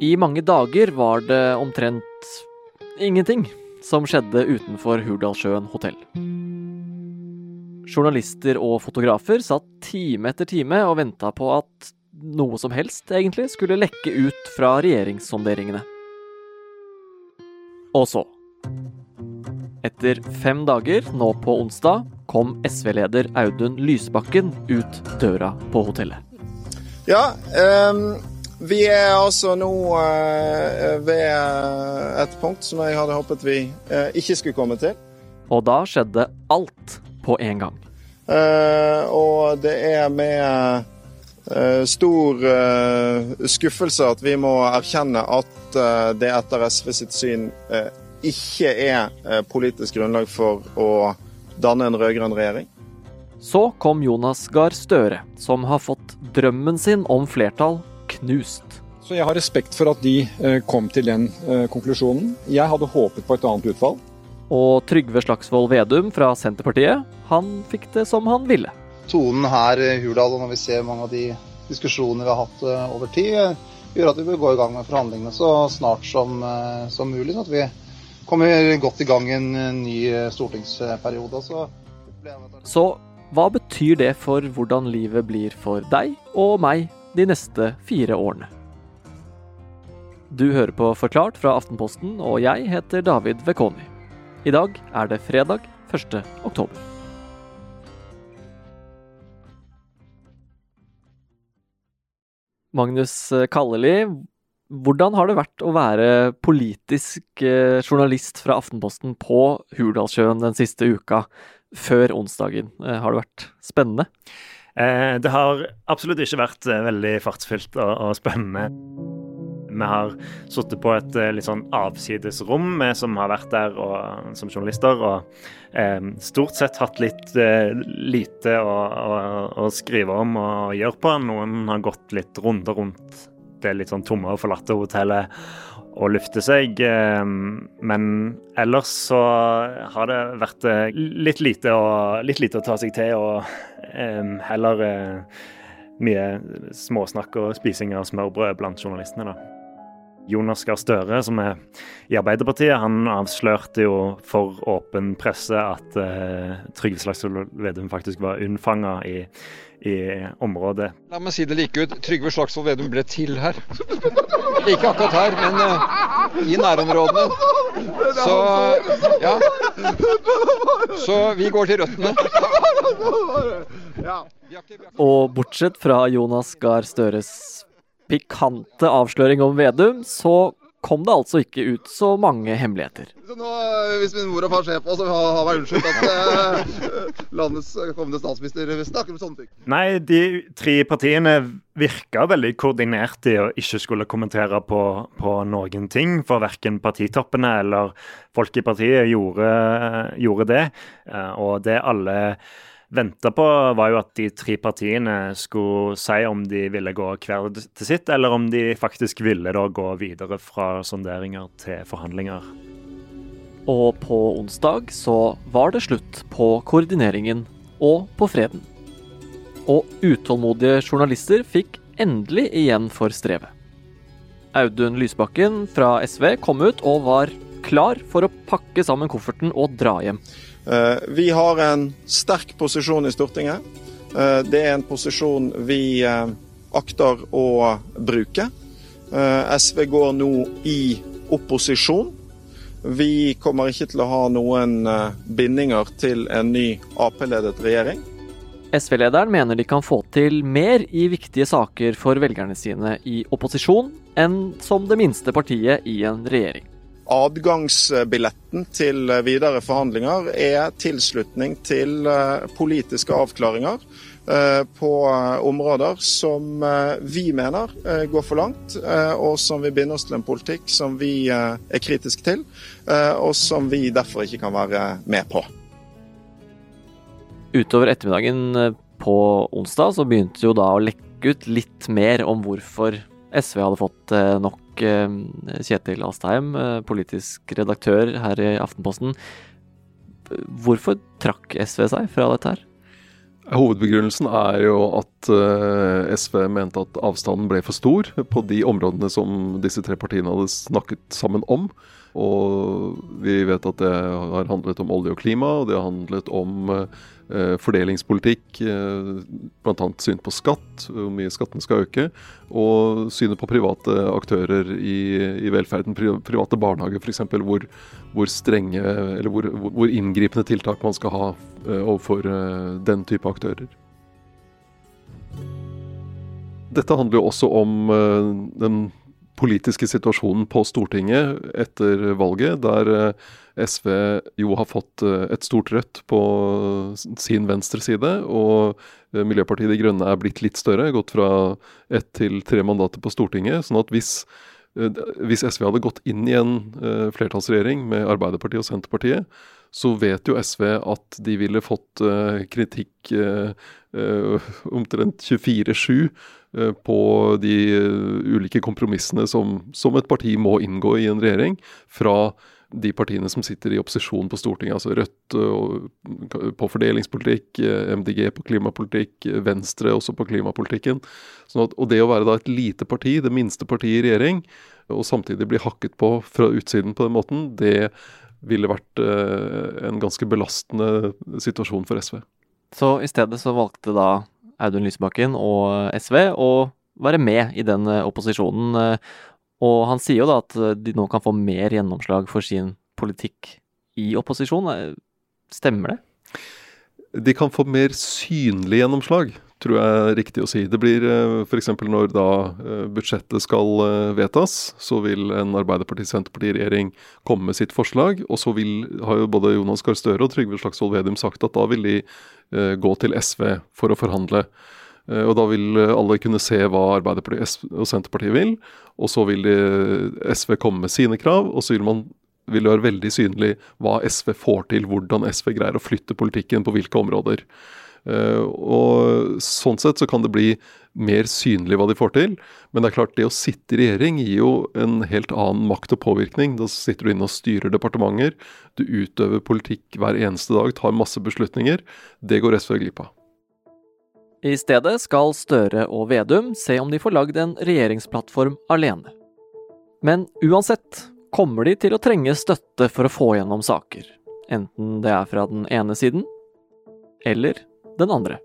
I mange dager var det omtrent ingenting som skjedde utenfor Hurdalssjøen hotell. Journalister og fotografer satt time etter time og venta på at noe som helst, egentlig, skulle lekke ut fra regjeringssonderingene. Og så Etter fem dager, nå på onsdag, kom SV-leder Audun Lysbakken ut døra på hotellet. Ja, um, vi er altså nå uh, ved et punkt som jeg hadde håpet vi uh, ikke skulle komme til. Og da skjedde alt på en gang. Uh, og det er med stor skuffelse at vi må erkjenne at det etter SV sitt syn ikke er eh, politisk grunnlag for å danne en rød-grønn regjering. Så kom Jonas Gahr Støre, som har fått drømmen sin om flertall knust. Så jeg har respekt for at de eh, kom til den eh, konklusjonen. Jeg hadde håpet på et annet utfall. Og Trygve Slagsvold Vedum fra Senterpartiet, han fikk det som han ville. Tonen her i Hurdal, og når vi ser mange av de diskusjonene vi har hatt over tid, gjør at vi bør gå i gang med forhandlingene så snart som, som mulig. sånn at vi kommer godt i gang i en ny eh, stortingsperiode. Så, så hva betyr det for hvordan livet blir for deg og meg de neste fire årene? Du hører på Forklart fra Aftenposten, og jeg heter David Vekoni. I dag er det fredag 1. oktober. Magnus Kalleli, hvordan har det vært å være politisk eh, journalist fra Aftenposten på Hurdalssjøen den siste uka, før onsdagen? Eh, har det vært spennende? Eh, det har absolutt ikke vært veldig fartsfylt og, og spennende. Vi har sittet på et litt sånn avsides rom, vi som har vært der og, som journalister. Og eh, stort sett hatt litt eh, lite å, å, å, skrive om og gjøre på. Noen har gått litt runder rundt det litt sånn tomme og forlatte hotellet og lufte seg. Ehm, men ellers så har det vært eh, litt lite å, litt lite å ta seg til, og ehm, heller eh, mye småsnakk og spising av smørbrød blant journalistene, da. Jonas Gahr Støre, som er i Arbeiderpartiet, han avslørte jo for åpen presse at uh, Trygve Slagsvold Vedum faktisk var unnfanga i, i, området. La meg si det like ut. Trygve Slagsvold Vedum ble til her. Ikke akkurat her, men uh, i nærområdene. Så ja. Så vi går til røttene. Og bortsett fra Jonas Gahr Støres pikante avsløring om Vedum, så kom det altså ikke ut så mange hemmeligheter. Så nå, hvis min mor og far ser på, så har meg unnskyldt at eh, landets kommende statsminister snakker om sånne ting. Nei, de tre partiene virka veldig koordinert i å ikke skulle kommentere på, på noen ting. For verken partitoppene eller folk i partiet gjorde, gjorde det. Eh, og det alle venta på, var jo at de tre partiene skulle si om de ville gå hver til sitt, eller om de faktisk ville da gå videre fra sonderinger til forhandlinger. Og på onsdag så var det slutt på koordineringen og på freden. Og utålmodige journalister fikk endelig igjen for strevet. Audun Lysbakken fra SV kom ut og var klar for å pakke sammen kofferten og dra hjem. Eh, vi har en sterk posisjon i Stortinget. Eh, det er en posisjon vi eh, akter å bruke. SV går nå i opposisjon. Vi kommer ikke til å ha noen bindinger til en ny Ap-ledet regjering. SV-lederen mener de kan få til mer i viktige saker for velgerne sine i opposisjon enn som det minste partiet i en regjering. Adgangsbilletten til videre forhandlinger er tilslutning til eh, politiske avklaringer eh, på eh, områder som vi mener går for langt, og som vil binde oss til en politikk som vi er kritisk til, og som vi derfor ikke kan være med på. Utover ettermiddagen på onsdag så begynte jo da å lekke ut litt mer om hvorfor SV hadde fått nok Eh, Kjetil Astheim, eh, politisk redaktør her i Aftenposten. Hvorfor trakk SV seg fra dette her? Hovedbegrunnelsen er jo at uh, SV mente at avstanden ble for stor på de områdene som disse tre partiene hadde snakket sammen om. Og vi vet at det har handlet om olje og klima, og det har handlet om eh, fordelingspolitikk, eh, bl.a. syn på skatt, hvor mye skattene skal øke, og synet på private aktører i, i velferden, private barnehager f.eks., hvor, hvor strenge eller hvor, hvor, inngripende tiltak man skal ha eh, overfor uh, den type aktører. Dette handler jo også om uh, den politiske situasjonen på Stortinget etter valget, der eh, SV jo har fått eh, et stort rødt på sin venstre side, og eh, Miljøpartiet De Grønne er blitt litt større, gått fra ett til tre mandater på Stortinget. sånn at hvis, hvis SV hadde gått inn i en flertallsregjering med Arbeiderpartiet og Senterpartiet, så vet jo SV at de ville fått kritikk omtrent 24-7 Eh, på de eh, ulike kompromissene som, som, et parti må inngå i en regjering, fra de partiene som sitter i opposisjon på Stortinget, altså Rødt eh, på fordelingspolitikk, MDG på klimapolitikk, Venstre også på klimapolitikken. Sånn at, og det å være da et lite parti, det minste partiet i regjering, og samtidig bli hakket på fra utsiden på den måten, det ville vært en ganske belastende situasjon for SV. Så i stedet så valgte da Audun Lysbakken og SV å være med i den eh, opposisjonen. Eh, og han sier jo da at eh, de nå kan få mer gjennomslag for sin politikk i opposisjon. Stemmer det? De kan få mer synlig gjennomslag, tror jeg er riktig å si. Det blir f.eks. når da budsjettet skal vedtas, så vil en Arbeiderparti-Senterparti-regjering komme med sitt forslag. Og så vil, har jo både Jonas Gahr Støre og Trygve Slagsvold Vedum sagt at da vil de Eh, gå til SV for å forhandle. Eh, og da vil alle kunne se hva Arbeiderpartiet og Senterpartiet vil. Og så vil SV komme med sine krav, og så vil, man, vil det være veldig synlig hva SV får til. Hvordan SV greier å flytte politikken på hvilke områder. Eh, og Sånn sett så kan det bli mer synlig hva de får til. Men det er klart, det å sitte i regjering gir jo en helt annen makt og påvirkning. Da sitter du inne og styrer departementer. Du utøver politikk hver eneste dag, tar masse beslutninger. Det går SV glipp av. I stedet skal Støre og Vedum se om de får lagd en regjeringsplattform alene. Men uansett kommer de til å trenge støtte for å få gjennom saker. Enten det er fra den ene siden eller den andre.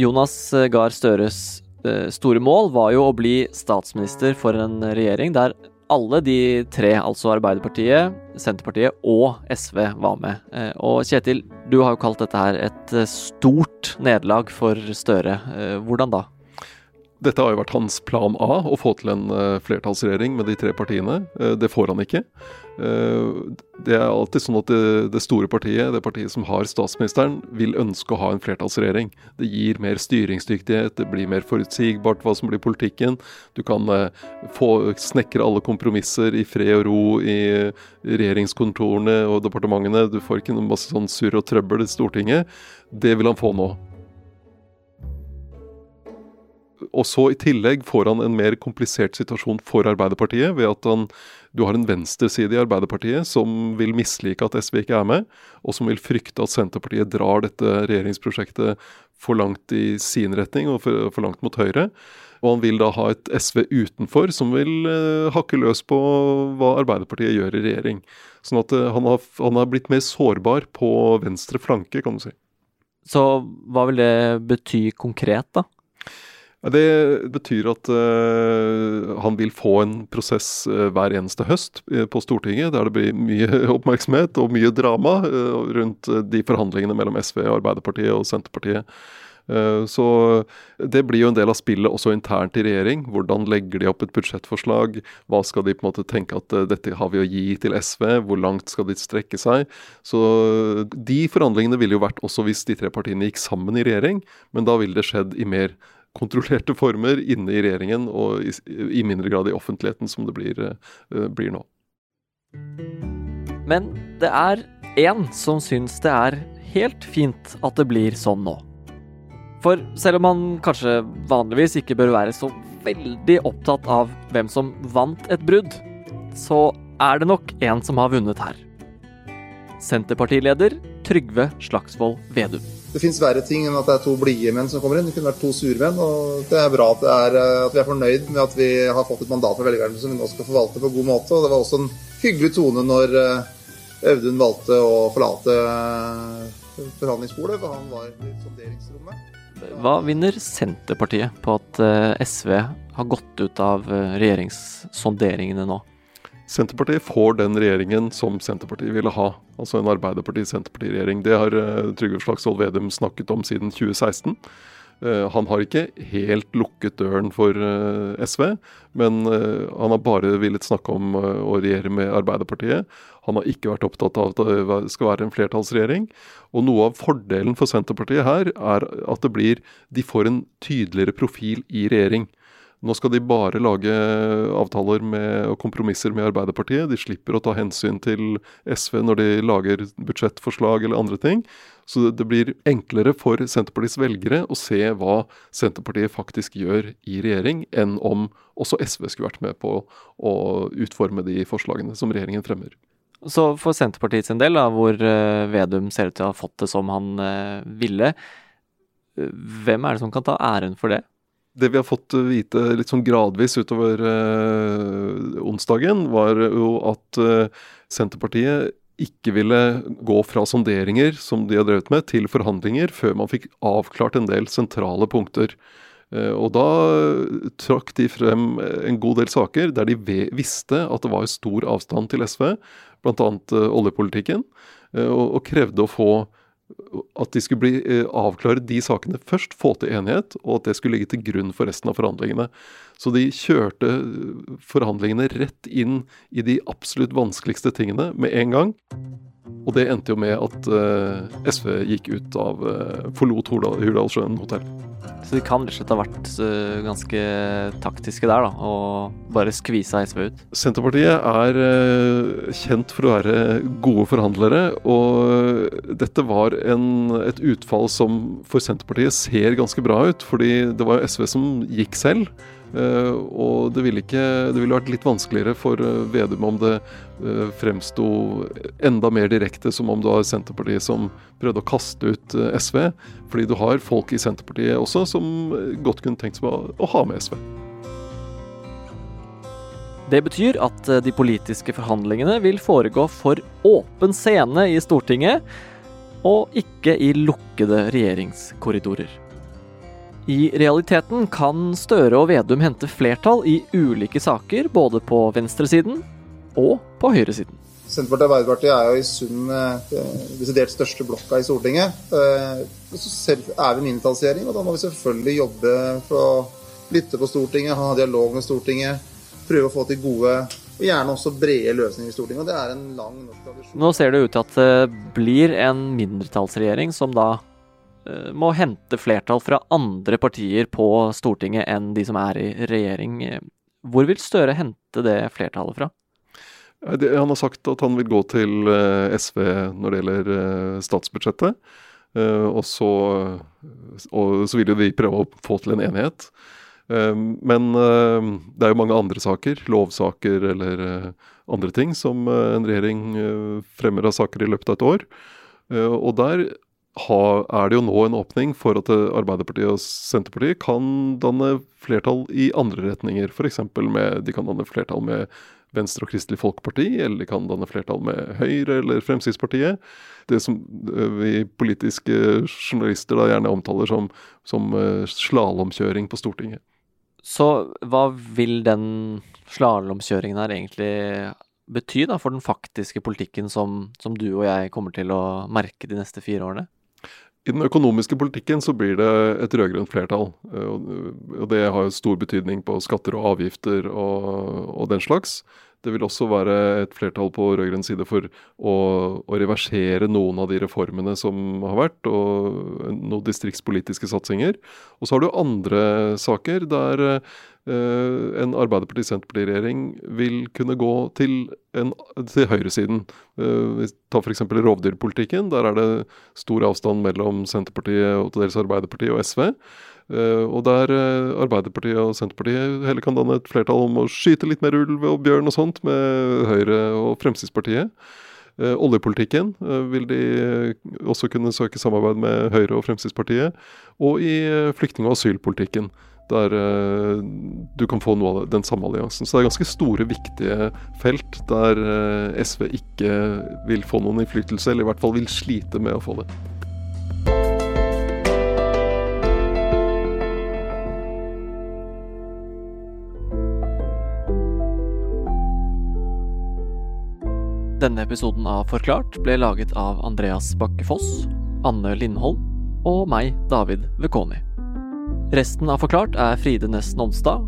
Jonas Gahr Støres eh, store mål var jo å bli statsminister for en regjering der alle de tre, altså Arbeiderpartiet, Senterpartiet og SV, var med. Eh, og Kjetil, du har jo kalt dette her et eh, stort nederlag for Støre. Hvordan da? Dette har jo vært hans plan A, å få til en uh, flertallsregjering med de tre partiene. Uh, det får han ikke. Uh, det er alltid sånn at det, store partiet, det partiet som har statsministeren, vil ønske å ha en flertallsregjering. Det gir mer styringsdyktighet, det blir mer forutsigbart hva som blir politikken. Du kan få snekre alle kompromisser i fred og ro i regjeringskontorene og departementene. Du får ikke noe masse sånn surr og trøbbel i Stortinget. Det vil han få nå og så i tillegg får han en mer komplisert situasjon for Arbeiderpartiet ved at han, du har en venstreside i Arbeiderpartiet som vil mislike at SV ikke er med, og som vil frykte at Senterpartiet drar dette regjeringsprosjektet for langt i sin retning og for, for langt mot høyre. Og han vil da ha et SV utenfor som vil eh, hakke løs på hva Arbeiderpartiet gjør i regjering. Sånn at eh, han, har, han har blitt mer sårbar på venstre flanke, kan du si. Så hva vil det bety konkret, da? Det betyr at uh, han vil få en prosess uh, hver eneste høst uh, på Stortinget, der det blir mye oppmerksomhet og mye drama rundt de forhandlingene mellom SV, Arbeiderpartiet og Senterpartiet. Så det blir jo en del av spillet også internt i regjering. Hvordan legger de opp et budsjettforslag? Hva skal de på en måte tenke at dette har vi å gi til SV? Hvor langt skal de strekke seg? Så de forhandlingene ville jo vært også hvis de tre partiene gikk sammen i regjering, men da ville det skjedd i mer kontrollerte former inne i regjeringen og i, i mindre grad i offentligheten, som det blir, uh, blir nå. Men det er én som syns det er helt fint at det blir sånn nå. For selv om man kanskje vanligvis ikke bør være så veldig opptatt av hvem som vant et brudd, så er det nok en som har vunnet her. Senterpartileder Trygve Slagsvold Vedum. Det fins verre ting enn at det er to blide menn som kommer inn. Det kunne vært to sure menn. og Det er bra at, er, eh, at vi er fornøyd med at vi har fått et mandat fra velgerne som vi nå skal forvalte på god måte. og Det var også en hyggelig tone når eh, Audun valgte å forlate eh, forhandlingsbordet, for han var i sonderingsrommet. Hva vinner Senterpartiet på at SV har gått ut av regjeringssonderingene nå? Senterpartiet får den regjeringen som Senterpartiet ville ha. Altså en Arbeiderparti-Senterparti-regjering. Det har uh, Trygve Slagsvold Vedum snakket om siden 2016. Uh, han har ikke helt lukket døren for uh, SV, men han har bare villet snakke om å regjere med Arbeiderpartiet. Han har ikke vært opptatt av at det skal være en flertallsregjering. Og noe av fordelen for Senterpartiet her er at det blir De får en tydeligere profil i regjering. Nå skal de bare lage avtaler med, og kompromisser med Arbeiderpartiet. De slipper å ta hensyn til SV når de lager budsjettforslag eller andre ting. Så det blir enklere for Senterpartiets velgere å se hva Senterpartiet faktisk gjør i regjering, enn om også SV skulle vært med på å utforme de forslagene som regjeringen fremmer. Så for Senterpartiet sin del, da, hvor eh, Vedum ser ut til å ha fått det som han eh, ville, eh, hvem er det som kan ta æren for det? Det vi har fått vite litt sånn gradvis utover eh, onsdagen, var jo at eh, Senterpartiet ikke ville gå fra sonderinger som de har drevet med, til forhandlinger før man fikk avklart en del sentrale punkter. Eh, og da trakk de frem en god del saker der de visste at det var stor avstand til SV, bl.a. Eh, oljepolitikken, eh, og, og krevde å få at de skulle bli, eh, avklare de sakene først, få til enighet, og at det skulle ligge til grunn for resten av forhandlingene. Så de kjørte forhandlingene rett inn i de absolutt vanskeligste tingene med en gang. Og det endte jo med at uh, SV gikk ut av uh, Forlot Hurdalssjøen hotell. Så de kan rett og slett ha vært uh, ganske taktiske der, da, og bare skvisa SV ut? Senterpartiet er kjent for å være gode forhandlere, og dette var en, et utfall som for Senterpartiet ser ganske bra ut. Fordi det var jo SV som gikk selv. Uh, og det ville, ikke, det ville vært litt vanskeligere for uh, Vedum om det uh, fremsto enda mer direkte som om du har Senterpartiet som prøvde å kaste ut SV. Fordi du har folk i Senterpartiet også som godt kunne tenkt seg å ha med SV. Det betyr at de politiske forhandlingene vil foregå for åpen scene i Stortinget, og ikke i lukkede regjeringskorridorer. I realiteten kan Støre og Vedum hente flertall i ulike saker, både på venstresiden og på høyresiden. Senterpartiet og Arbeiderpartiet er jo i sum eh, desidert største blokka i Stortinget. Eh, så er vi mindretallsregjering, og da må vi selvfølgelig jobbe for å lytte på Stortinget, ha dialog med Stortinget, prøve å få til gode og gjerne også brede løsninger i Stortinget. og Det er en lang norsk tradisjon. Nå ser det ut til at det blir en mindretallsregjering som da må hente flertall fra andre partier på Stortinget enn de som er i regjering. Hvor vil Støre hente det flertallet fra? Han har sagt at han vil gå til eh, SV når det gjelder eh, statsbudsjettet. Og så, og så vil jo de prøve å få til en enighet. Men det er jo mange andre saker, lovsaker eller andre ting, som en regjering fremmer av saker i løpet av et år. Og der ha, er det jo nå en åpning for at Arbeiderpartiet og Senterpartiet kan danne flertall i andre retninger. F.eks. med de kan danne flertall med Venstre og Kristelig Folkeparti, eller de kan danne flertall med Høyre eller Fremskrittspartiet. Det som eh, vi politiske journalister da gjerne omtaler som, som uh, slalåmkjøring på Stortinget. Så hva vil den slalåmkjøringen her egentlig bety da, for den faktiske politikken som, som du og jeg kommer til å merke de neste fire årene? I den økonomiske politikken så blir det et rød-grønt flertall. Eh, og det har jo stor betydning på skatter og avgifter og, og den slags. Det vil også være et flertall på rød-grønn side for å, å, reversere noen av de reformene som har vært, og noen distriktspolitiske satsinger. Og så har du andre saker der eh, en Arbeiderparti-Senterparti-regjering vil kunne gå til, en, til høyresiden. Eh, ta f.eks. rovdyrpolitikken. Der er det stor avstand mellom Senterpartiet og til dels Arbeiderpartiet og SV. Eh, og der eh, Arbeiderpartiet og Senterpartiet heller kan danne et flertall om å skyte litt mer ulv og bjørn og sånt med Høyre og Fremskrittspartiet. Eh, oljepolitikken vil de også kunne søke samarbeid med Høyre og Fremskrittspartiet. Og i flyktning- og asylpolitikken, der du kan få noe av den samme alliansen. Så det er ganske store, viktige felt der SV ikke vil få noen innflytelse, eller i hvert fall vil slite med å få det. Denne episoden av Forklart ble laget av Andreas Bakke Foss, Anne Lindholm og meg, David Vekoni. Resten av Forklart er Fride Næss Nonstad,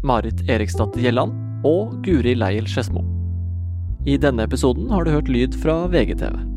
Marit Eriksdatter Gjelland og Guri Leiel Skedsmo. I denne episoden har du hørt lyd fra VGTV.